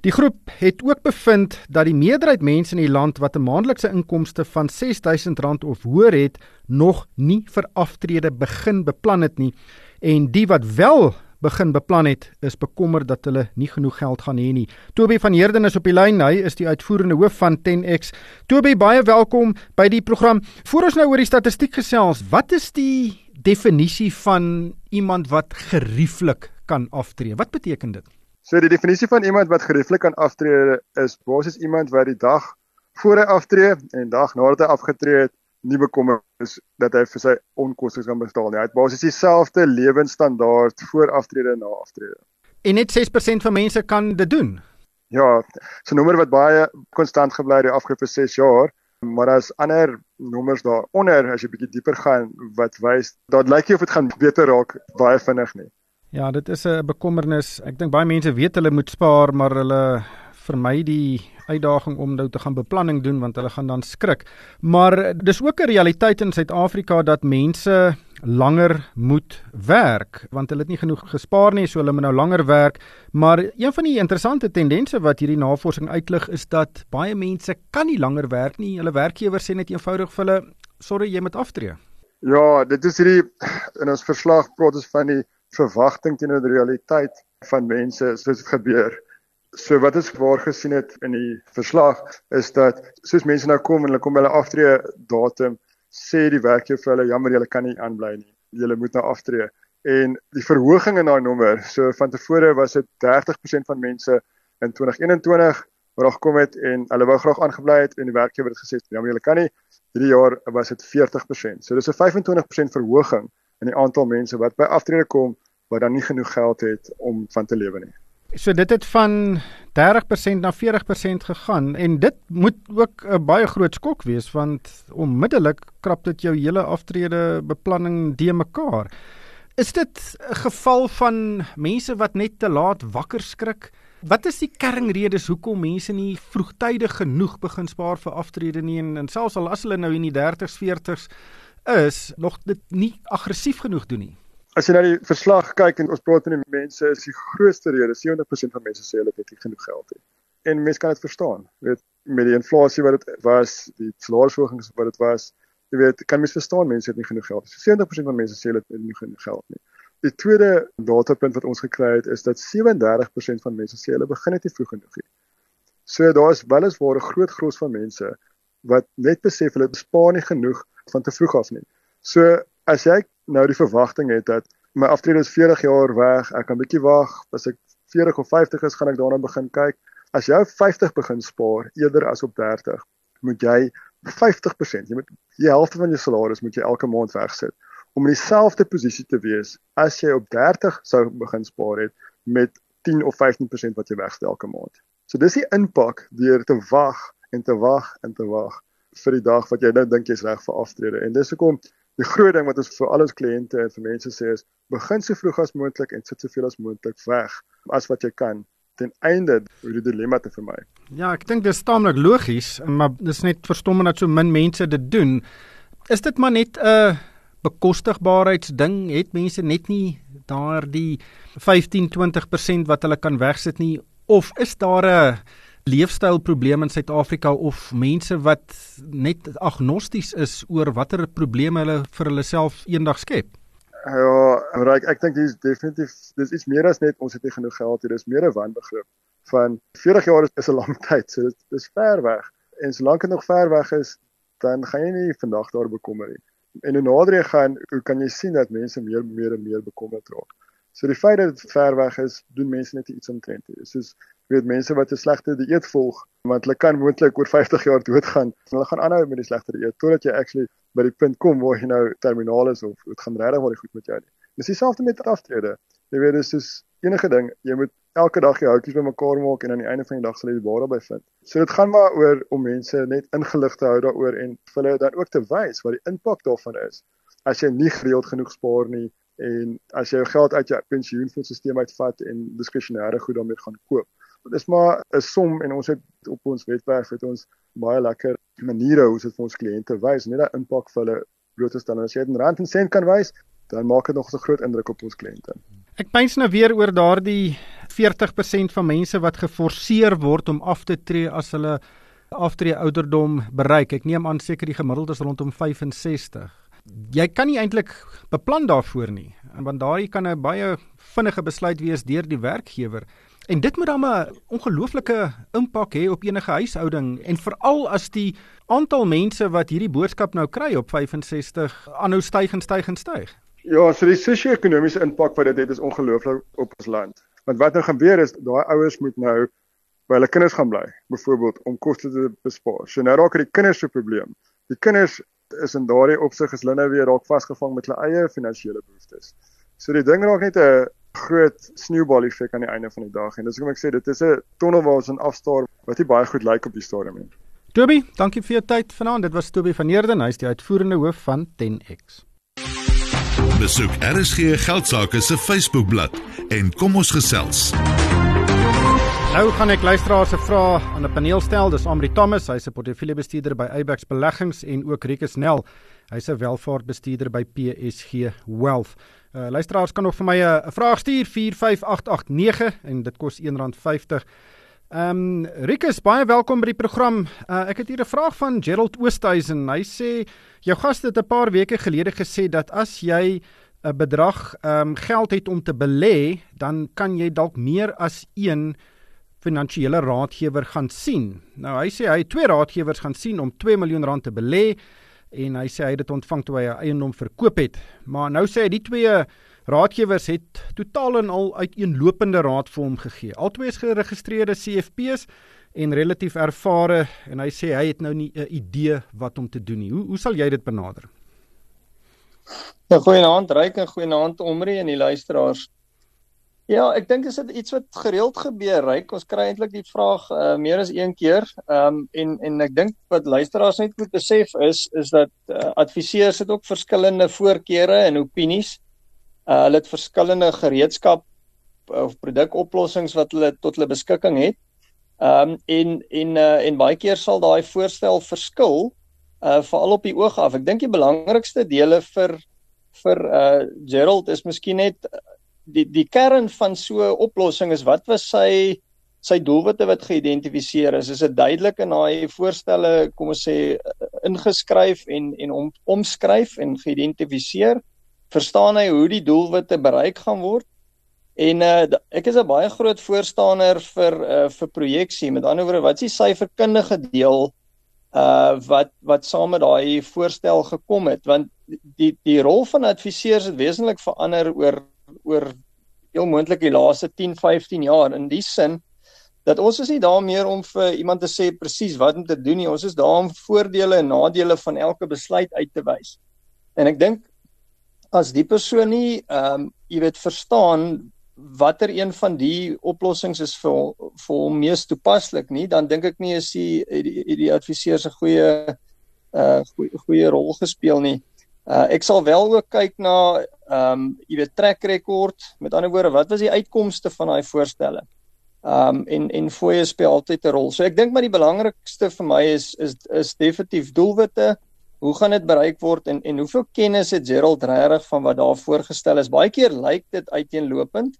Die groep het ook bevind dat die meerderheid mense in die land wat 'n maandelikse inkomste van R6000 of hoër het, nog nie vir aftrede begin beplan het nie en die wat wel begin beplan het, is bekommerd dat hulle nie genoeg geld gaan hê nie. Toby van Heerden is op die lyn. Hy is die uitvoerende hoof van 10X. Toby, baie welkom by die program. Voordat ons nou oor die statistiek gesels, wat is die definisie van iemand wat gerieflik kan aftree? Wat beteken dit? So die definisie van iemand wat gerieflik kan aftree is basies iemand wat die dag voor hy aftree en dag nadat hy afgetree het nie bekommer is dat hy vir sy onkoste kan betaal nie. Hy het basies dieselfde lewensstandaard voor aftrede en na aftrede. En net 6% van mense kan dit doen. Ja, so 'n nommer wat baie konstant gebly het die afgelope 6 jaar, maar daar's ander nommers daaronder as jy bietjie dieper gaan wat wys dat lyk nie of dit gaan beter raak baie vinnig nie. Ja, dit is 'n bekommernis. Ek dink baie mense weet hulle moet spaar, maar hulle vermy die uitdaging om nou te gaan beplanning doen want hulle gaan dan skrik. Maar dis ook 'n realiteit in Suid-Afrika dat mense langer moet werk want hulle het nie genoeg gespaar nie, so hulle moet nou langer werk. Maar een van die interessante tendense wat hierdie navorsing uitlig is dat baie mense kan nie langer werk nie. Hulle werkgewers sê net eenvoudig vir hulle, "Sorry, jy moet aftree." Ja, dit is hierdie in ons verslag praat ons van die verwagting teenoor die realiteit van mense soos dit gebeur. So wat ons waar gesien het in die verslag is dat soos mense nou kom en hulle kom hulle aftree datum sê die werkgewer vir hulle jammer julle kan nie aanbly nie. Julle moet nou aftree. En die verhoging in daai nommer, so van tevore was dit 30% van mense in 2021 wat daar gekom het en hulle wou graag aangebly het en die werkgewer het gesê jammer julle kan nie. Hierdie jaar was dit 40%. So dis 'n 25% verhoging in die aantal mense wat by aftrede kom wat dan nie genoeg geld het om van te lewe nie. So dit het van 30% na 40% gegaan en dit moet ook 'n baie groot skok wees want onmiddellik krap dit jou hele aftrede beplanning de mekaar. Is dit 'n geval van mense wat net te laat wakker skrik? Wat is die kernredes hoekom mense nie vroegtydig genoeg begin spaar vir aftrede nie en, en selfs al as hulle nou in die 30s, 40s is, nog dit nie aggressief genoeg doen nie? As jy na die verslag kyk en ons praat met die mense, is die grootste rede 70% van mense sê hulle het nie genoeg geld nie. En mense kan dit verstaan. Jy weet, met die inflasie wat dit was, die salarisverhogings wat dit was, jy weet, kan mense verstaan mense het nie genoeg geld nie. So 70% van mense sê hulle het nie genoeg geld nie. Die tweede datapunt wat ons gekry het is dat 37% van mense sê hulle begin net nie vroeg genoeg nie. So daar is weliswaar 'n groot gros van mense wat net besef hulle bespaar nie genoeg van te vroeg af nie. So as jy nou die verwagting het dat my aftrede is 40 jaar weg, ek kan bietjie wag, as ek 40 of 50 is, gaan ek daarna begin kyk. As jy 50 begin spaar eerder as op 30, moet jy 50%, jy moet die helfte van jou salaris moet jy elke maand wegsit om in dieselfde posisie te wees as jy op 30 sou begin spaar het met 10 of 15% wat jy wegstel elke maand. So dis die impak deur te wag en te wag en te wag vir die dag wat jy nou dink jy's reg vir aftrede. En dis hoekom die groot ding wat ons vir al ons kliënte en vir mense sê is begin so vroeg as moontlik en sit soveel as moontlik weg as wat jy kan ten einde om die dilemma te vermy. Ja, ek dink dis taamlik logies, maar dis net verstommend dat so min mense dit doen. Is dit maar net 'n bekostigbaarheidsding? Het mense net nie daardie 15-20% wat hulle kan wegsit nie of is daar 'n leefstylprobleme in Suid-Afrika of mense wat net agnosties is oor watter probleme hulle vir hulle self eendag skep? Ja, Ryk, ek dink dis definitief dis iets meer as net ons het nie genoeg geld hier, dis meer 'n wanbegrip van 40 jaar is 'n lang tyd, so dit is ver weg. En solank dit nog ver weg is, dan gaan jy nie vandag daar bekommer nie. En hoe nader jy gaan, hoe kan jy sien dat mense meer meer en meer bekommerd raak. So die feit dat dit ver weg is, doen mense net iets omtrent. Dit weet mense wat 'n slegte dieet volg want hulle kan moontlik oor 50 jaar doodgaan en hulle gaan aanhou met die slegte dieet totdat jy actually by die punt kom waar jy nou terminaal is of dit gaan regtig wel goed met jou nie. Dis dieselfde met aftrede. Jy weet dis soos enige ding, jy moet elke dag die houtjies bymekaar maak en aan die einde van die dag sal jy die waar daarby vind. So dit gaan maar oor om mense net ingelig te hou daaroor en vir hulle dan ook te wys wat die impak daarvan is. As jy nie gereeld genoeg spaar nie en as jy jou geld uit jou pensioenfondstelsel uitvat en diskresionêre goed daarmee gaan koop. Dit is maar 'n som en ons het op ons webwerf het ons baie lekker maniere hoe dit vir ons kliënte wys net daai impak vir hulle bloot te stel. En as jy dit in rand en sent kan wys, dan maak dit nog 'n groot indruk op ons kliënte. Ek pyns nou weer oor daardie 40% van mense wat geforseer word om af te tree as hulle aftree ouderdom bereik. Ek neem aan seker die gemiddelde is rondom 65. Jy kan nie eintlik beplan daarvoor nie, want daai kan 'n baie vinnige besluit wees deur die werkgewer. En dit moet dan 'n ongelooflike impak hê op enige huishouding en veral as die aantal mense wat hierdie boodskap nou kry op 65 aanhou styg en styg en styg. Ja, so die sosio-ekonomiese impak wat dit het is ongelooflik op ons land. Want wat nou gebeur is daai ouers moet nou by hulle kinders gaan bly, byvoorbeeld om koste te bespaar. So nou raak dit die kinders se probleem. Die kinders is in daardie opsig is hulle nou weer raak vasgevang met hulle eie finansiële behoeftes. So die ding raak net 'n groot sneeubal effek aan die einde van die dag en dis hoekom ek sê dit is 'n tonnel waar ons in afstaar wat nie baie goed lyk op die stadium nie. Toby, dankie vir jou tyd vanaand. Dit was Toby van Heerden, hy is die uitvoerende hoof van 10X. Besoek RSG Geldsaake se Facebookblad en kom ons gesels. Nou gaan ek luisteraars se vrae aan 'n paneel stel. Dis Amri Thomas, hy's 'n portefeuljebestuurder by Abex Beleggings en ook Rikus Nel. Hy's 'n welvaartbestuurder by PSG Wealth. Uh, luisteraars kan nog vir my 'n uh, vraag stuur 45889 en dit kos R1.50. Ehm um, Rikus, baie welkom by die program. Uh, ek het hier 'n vraag van Gerald Oosthuizen. Hy sê jou gaste het 'n paar weke gelede gesê dat as jy 'n bedrag ehm um, geld het om te belê, dan kan jy dalk meer as een finansiële raadgewer gaan sien. Nou hy sê hy het twee raadgewers gaan sien om 2 miljoen rand te belê en hy sê hy het dit ontvang toe hy 'n eiendom verkoop het. Maar nou sê hy die twee raadgewers het totaal en al uiteenlopende raad vir hom gegee. Albei is geregistreerde CFP's en relatief ervare en hy sê hy het nou nie 'n idee wat om te doen nie. Hoe hoe sal jy dit benader? Ja, goeienaand, Ryk en goeienaand Omri en die luisteraars. Ja, ek dink dit is iets wat gereeld gebeur, Ryk. Ons kry eintlik die vraag uh, meer as een keer. Ehm um, en en ek dink wat luisteraars net moet besef is is dat uh, adviseurs het ook verskillende voorkeure en opinies. Uh, hulle het verskillende gereedskap of produkoplossings wat hulle tot hulle beskikking het. Ehm um, en en uh, en baie keer sal daai voorstel verskil uh veral op die oog af. Ek dink die belangrikste dele vir vir uh Gerald is miskien net die die kern van so 'n oplossing is wat was sy sy doelwitte wat geïdentifiseer is? Is dit duidelik in daai voorstelle kom ons sê ingeskryf en en om, omskryf en geïdentifiseer? Verstaan hy hoe die doelwitte bereik gaan word? En uh, ek is 'n baie groot voorstander vir uh, vir projeksie. Met ander woorde wat is die syferkundige deel uh wat wat saam met daai voorstel gekom het? Want die die rol van adviseurs het wesentlik verander oor oor heel moontlik die laaste 10, 15 jaar in die sin dat ons is nie daar meer om vir iemand te sê presies wat om te doen nie. Ons is daar om voordele en nadele van elke besluit uit te wys. En ek dink as die persoon nie ehm um, jy weet verstaan watter een van die oplossings is vir vir hom mees toepaslik nie, dan dink ek nie is die die, die adviseur se goeie uh goeie, goeie rol gespeel nie. Uh ek sal wel ook kyk na ehm um, jy weet track record, met ander woorde, wat was die uitkomste van daai voorstelle? Ehm um, en en fooie speel altyd 'n rol. So ek dink maar die belangrikste vir my is is is definitief doelwitte. Hoe gaan dit bereik word en en hoeveel kennis het Gerald regtig van wat daar voorgestel is? Baie keer lyk dit uiteenlopend,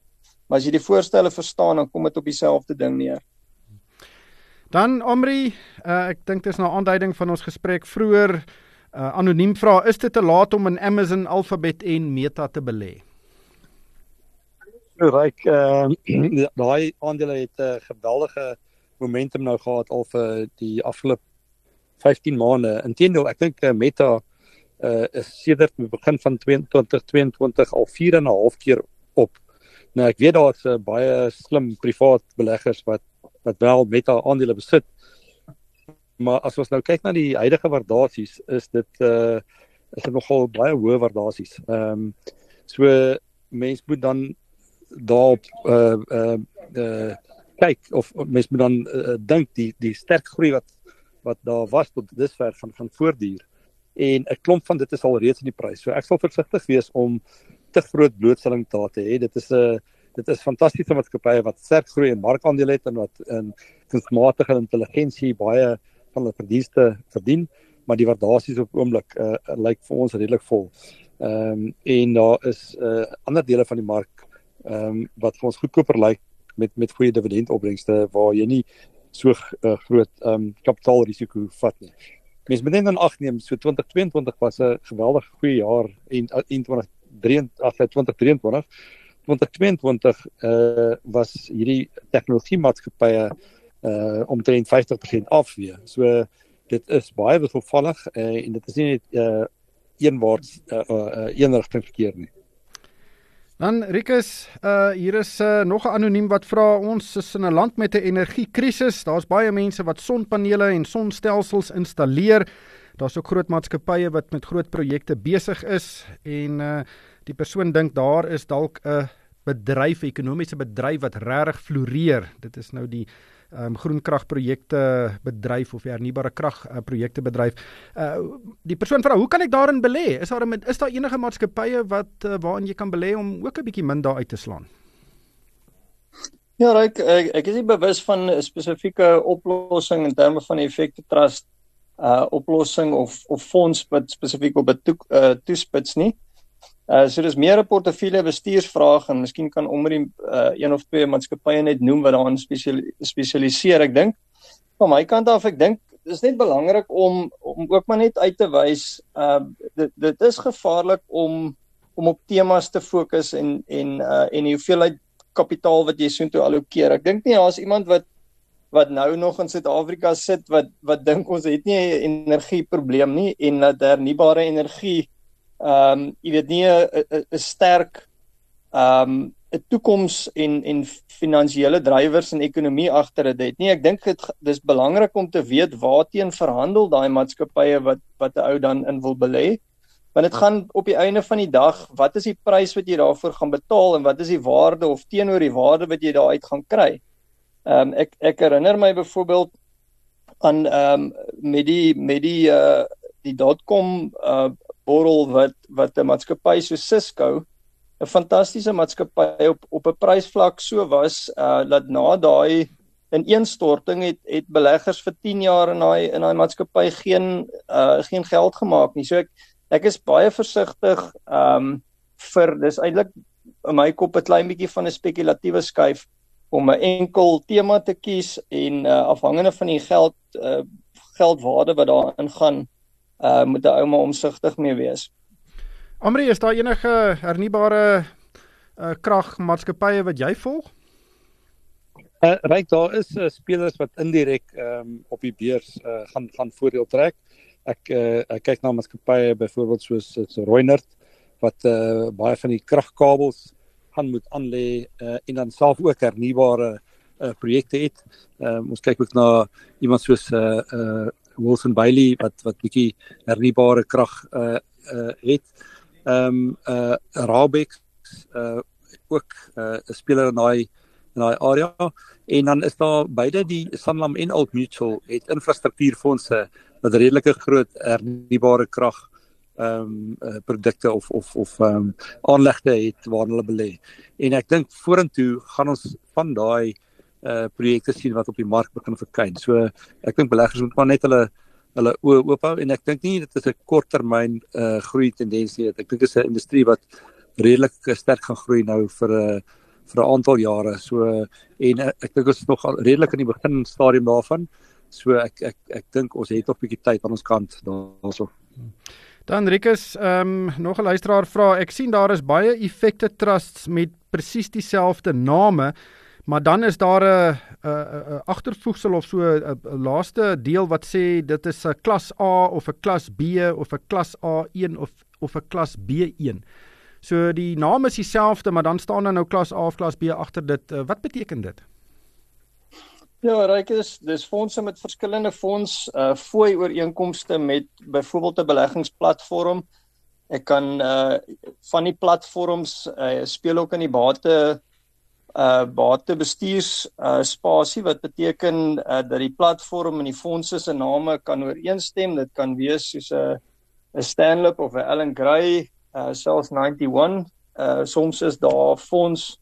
maar as jy die voorstelle verstaan, dan kom dit op dieselfde ding neer. Dan Omri, uh, ek dink dis nou 'n aanduiding van ons gesprek vroeër Uh, anoniem vra, is dit te laat om in Amazon, Alphabet en Meta te belê? Ryk, ehm uh, daai aandele het 'n uh, geweldige momentum nou gehad al vir die afgelope 15 maande. Inteendeel, ek dink uh, Meta uh is sedert die begin van 2022 al 4 en 'n half keer op. Nou ek weet daar's uh, baie slim privaat beleggers wat wat wel Meta aandele besit maar as ons nou kyk na die huidige waardasies is dit uh is dit nogal baie hoë waardasies. Ehm um, so mens moet dan daarop uh uh uh kyk of mens moet dan uh, dink die die sterk groei wat wat daar was tot dusver van van voortduur en 'n klomp van dit is al reeds in die prys. So ek sal versigtig wees om te groot blootstelling te hê. Dit is 'n dit is fantastiese maatskappye wat sterk groei en markandele het en wat in kunsmatige intelligensie baie van hulle verdienste verdien, maar die waardasies op oomblik uh, lyk vir ons redelik vol. Ehm um, en daar is uh, ander dele van die mark ehm um, wat vir ons goedkoper lyk met met goeie dividendopbrengste waar jy nie so uh, groot ehm um, kapitaalrisiko vat nie. Mens moet net dan agneem so 2022 was 'n geweldige goeie jaar en 2023 2023 2022 uh was hierdie tegnologie maatskappye uh omtrent 50% af weer. So dit is baie wisselvallig uh, en dit is nie net uh eenwaarts uh, uh een rigting verkeer nie. Dan Rikus, uh hier is uh, nog 'n anoniem wat vra ons is in 'n land met 'n energiekrisis. Daar's baie mense wat sonpanele en sonstelsels installeer. Daar's ook groot maatskappye wat met groot projekte besig is en uh die persoon dink daar is dalk 'n bedryf, ekonomiese bedryf wat regtig floreer. Dit is nou die um, groenkragprojekte bedryf of hernubare krag uh, projekte bedryf. Uh die persoon vra, hoe kan ek daarin belê? Is daar is daar enige maatskappye wat uh, waarin jy kan belê om ook 'n bietjie min daar uit te slaan? Ja, ek ek, ek is nie bewus van 'n spesifieke oplossing in terme van effekte trust uh oplossing of of fonds wat spesifiek op 'n to, uh, toespits nie. Uh so dis meer 'n portefeulje bestuursvraag en miskien kan omre uh een of twee maatskappye net noem wat daarin spesialiseer. Ek dink van my kant af ek dink dis net belangrik om om ook maar net uit te wys uh dit dit is gevaarlik om om op temas te fokus en en uh en die hoeveelheid kapitaal wat jy soontoe allokeer. Ek dink nie daar's iemand wat wat nou nog in Suid-Afrika sit wat wat dink ons het nie 'n energieprobleem nie en dat hernubare energie ehm um, jy weet nie 'n sterk ehm um, 'n toekoms en en finansiële drywers en ekonomie agter dit het nie. Ek dink dit dis belangrik om te weet waarteen verhandel daai maatskappye wat wat 'n ou dan in wil belê. Want dit gaan op die einde van die dag, wat is die prys wat jy daarvoor gaan betaal en wat is die waarde of teenoor die waarde wat jy daaruit gaan kry? Ehm um, ek ek herinner my byvoorbeeld aan ehm um, met die met die uh die dotcom uh borrel wat wat 'n maatskappy so Cisco 'n fantastiese maatskappy op op 'n prysvlak so was uh dat na daai in een storting het het beleggers vir 10 jaar in daai in daai maatskappy geen uh geen geld gemaak nie. So ek ek is baie versigtig um vir dis eintlik in my kop 'n klein bietjie van 'n spekulatiewe skuif om 'n enkel tema te kies en uh afhangende van die geld uh geldwaarde wat daarin gaan uh moet 'n ouma omsigtig mee wees. Amri, is daar enige hernubare uh kragmaatskappye wat jy volg? Uh ryk daar is uh, spelers wat indirek ehm um, op die beurs uh gaan gaan voordeel trek. Ek uh ek kyk na maatskappye byvoorbeeld soos so Reunert wat uh baie van die kragkabels gaan moet aanlê uh en dan self ook hernubare uh projekte het. Ehm um, ons kyk ook na iemand soos uh uh Wilson Bailey wat wat bietjie hernubare krag uh uh het. Ehm um, uh Rabex uh ook 'n uh, speler in daai in daai area en dan is daar beide die Sanlam en Old Mutual het infrastruktuurfondse wat redelike groot hernubare krag ehm um, uh, produkte of of of ehm um, aanlegte het waar hulle belê. En ek dink vorentoe gaan ons van daai uh projekte sien wat op die mark begin verkyn. So ek dink beleggers moet maar net hulle hulle oë oop hou en ek dink nie dit is 'n korttermyn uh groei tendens nie. Ek dink dit is 'n industrie wat redelik sterk gaan groei nou vir 'n uh, vir 'n aantal jare. So en uh, ek dink ons is nog redelik in die begin stadium daarvan. So ek ek ek dink ons het nog 'n bietjie tyd aan ons kant daarso. Dan Rikus, ehm um, nog 'n luisteraar vra, ek sien daar is baie effekte trusts met presies dieselfde name maar dan is daar 'n 'n agtervoegsel of so 'n laaste deel wat sê dit is 'n klas A of 'n klas B of 'n klas A1 of of 'n klas B1. So die naam is dieselfde, maar dan staan daar nou klas A of klas B agter dit. Uh, wat beteken dit? Ja, ryk is dis fondse met verskillende fonds uh fooi ooreenkomste met byvoorbeeld 'n beleggingsplatform. Ek kan uh van die platforms uh speel ook in die bate uh batebestuurs uh spasie wat beteken uh, dat die platform en die fondse se name kan ooreenstem. Dit kan wees soos 'n 'n Stanley of 'n Allen Gray, uh selfs 91. Uh soms is daar fonds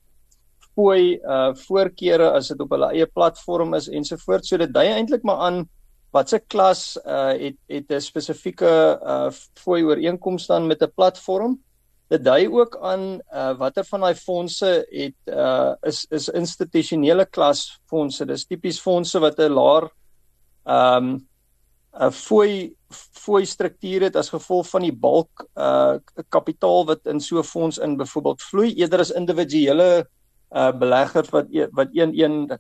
fooi uh voorkeure as dit op hulle eie platform is ensovoorts. So dit dui eintlik maar aan watse klas uh het het 'n spesifieke uh fooi ooreenkoms dan met 'n platform. Dit dui ook aan uh watter van daai fondse het uh is is institusionele klas fondse. Dis tipies fondse wat 'n laer um 'n fooi fooi struktuur het as gevolg van die bulk uh kapitaal wat in so 'n fonds in byvoorbeeld vloei eerder as individuele uh beleggers wat wat een een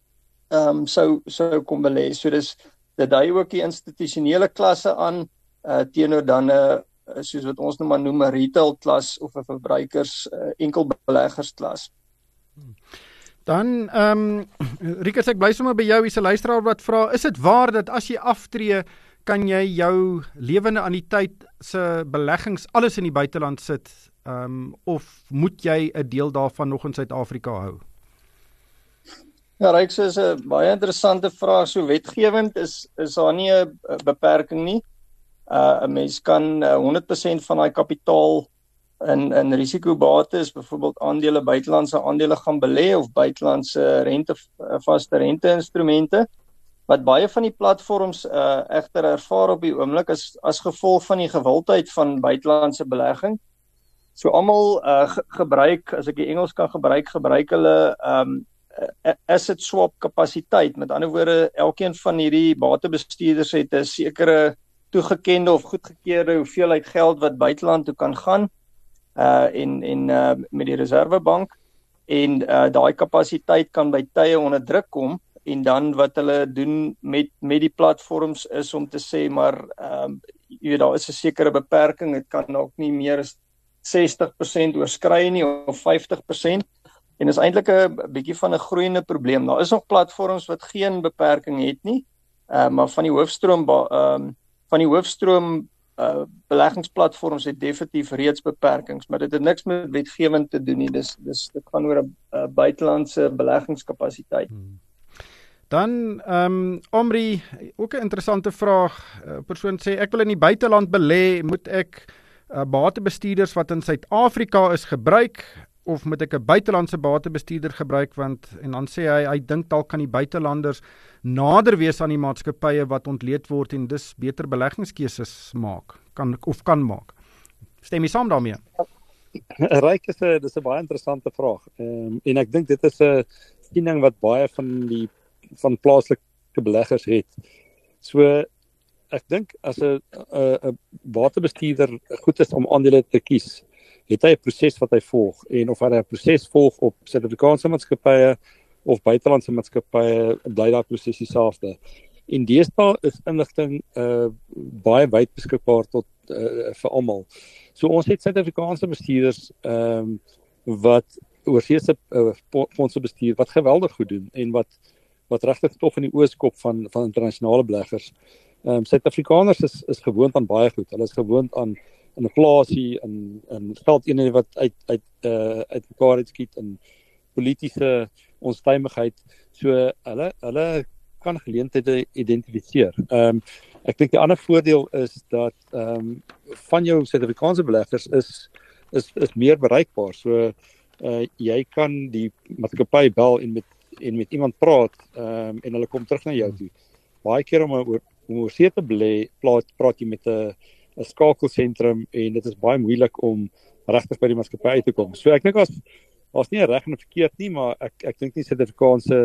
ehm um, sou sou kom belê. So dis dit dui ook die institusionele klasse aan uh teenoor dan 'n soos wat ons nou maar noem 'n retail klas of 'n verbruikers uh, enkel beleggers klas. Dan ehm um, Rikus ek bly sommer by jou hierse luisteraar wat vra is dit waar dat as jy aftree kan jy jou lewende anniteit se beleggings alles in die buiteland sit Ehm um, of moet jy 'n deel daarvan nog in Suid-Afrika hou? Ja, sê is 'n baie interessante vraag. So wetgewend is is daar nie 'n beperking nie. Uh 'n mens kan uh, 100% van daai kapitaal in in risikobates, byvoorbeeld aandele, buitelandse aandele gaan belê of buitelandse rente vaste rente instrumente wat baie van die platforms uh egter ervaar op die oomblik is as gevolg van die gewildheid van buitelandse belegging So almal uh, ge gebruik as ek die Engels kan gebruik, gebruik hulle um asset swap kapasiteit. Met ander woorde, elkeen van hierdie batebestuurders het 'n sekere toegekende of goedgekeurde hoeveelheid geld wat buiteland toe kan gaan uh en en uh met die reservebank en uh daai kapasiteit kan by tye onder druk kom en dan wat hulle doen met met die platforms is om te sê maar ehm um, jy weet daar is 'n sekere beperking dit kan dalk nie meer as 60% oorskry nie of 50% en is eintlik 'n bietjie van 'n groeiende probleem. Daar is nog platforms wat geen beperking het nie. Uh, maar van die hoofstroom ehm uh, van die hoofstroom uh beleggingsplatforms het definitief reeds beperkings, maar dit het niks met wetgewing te doen nie. Dis dis dit gaan oor 'n uh, buitelandse beleggingskapasiteit. Hmm. Dan ehm um, Omri, ook 'n interessante vraag. 'n Persoon sê ek wil in die buiteland belê, moet ek uh, batebestuurders wat in Suid-Afrika is gebruik of moet ek 'n buitelandse batebestuurder gebruik want en dan sê hy hy dink dalk kan die buitelanders nader wees aan die maatskappye wat ontleed word en dus beter beleggingskeuses maak kan of kan maak. Stem jy saam daarmee? Ryk is 'n dis 'n baie interessante vraag. Ehm um, en ek dink dit is 'n siening wat baie van die van plaaslike beleggers het. So ek dink as 'n 'n 'n waterbestuurder goed is om aandele te kies, het hy 'n proses wat hy volg en of hy 'n proses volg op Suid-Afrikaanse maatskappye of buitelandse maatskappye, bly daai proses dieselfde. En deesdae is inligting uh baie wyd beskikbaar tot uh, vir almal. So ons het Suid-Afrikaanse bestuurders ehm um, wat oorseese uh, fondse bestuur wat geweldig goed doen en wat wat regtig tof in die ooskop van van internasionale beleggers. Ehm um, Suid-Afrikaners is is gewoond aan baie goed. Hulle is gewoond aan inflasie en en geldeenhede wat uit uit uh uit mekaar uitskiet en politieke onstuimigheid. So hulle hulle kan geleenthede identifiseer. Ehm um, ek dink die ander voordeel is dat ehm um, van jou Suid-Afrikaanse beleggers is is is meer bereikbaar. So uh jy kan die maatskappy bel en met en met iemand praat ehm um, en hulle kom terug na jou toe. Baie keer om oor om oor see te belê, praat praat jy met 'n 'n skakelsentrum en dit is baie moeilik om regtig by die maatskappy uit te kom. So ek dink as as nie reg en verkeerd nie, maar ek ek dink nie Suid-Afrikaanse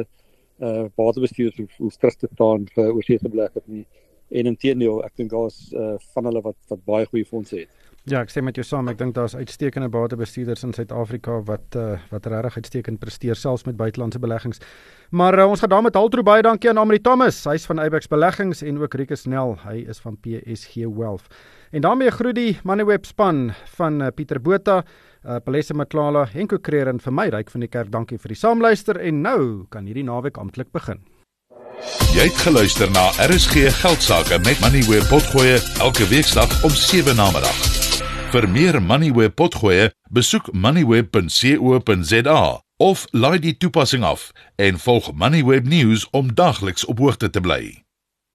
uh batebestuurders hoef, hoef terug te staan vir oor see te beleggers nie. En intedeel, ek dink daar's uh van hulle wat wat baie goeie fondse het. Ja, ek sê met jou saam, ek dink daar's uitstekende batebestuurders in Suid-Afrika wat uh, wat regtig uitstekend presteer selfs met buitelandse beleggings. Maar uh, ons gaan daarmee haltrou baie dankie aan Amri Thomas, hy's van Abex Beleggings en ook Rikus Nel, hy is van PSG Wealth. En daarmee groet die Moneyweb span van uh, Pieter Botha, uh, Palesa Maklala, Henko Creer en vir my ryk van die kerk. Dankie vir die saamluister en nou kan hierdie naweek amptelik begin. Jy het geluister na RSG Geldsaake met Moneyweb Potgoe elke weeksdag om 7 na middag. Vir meer Moneyweb potgoe, besoek moneyweb.co.za. Of laai die toepassing af en volg Moneyweb News om dagliks op hoogte te bly.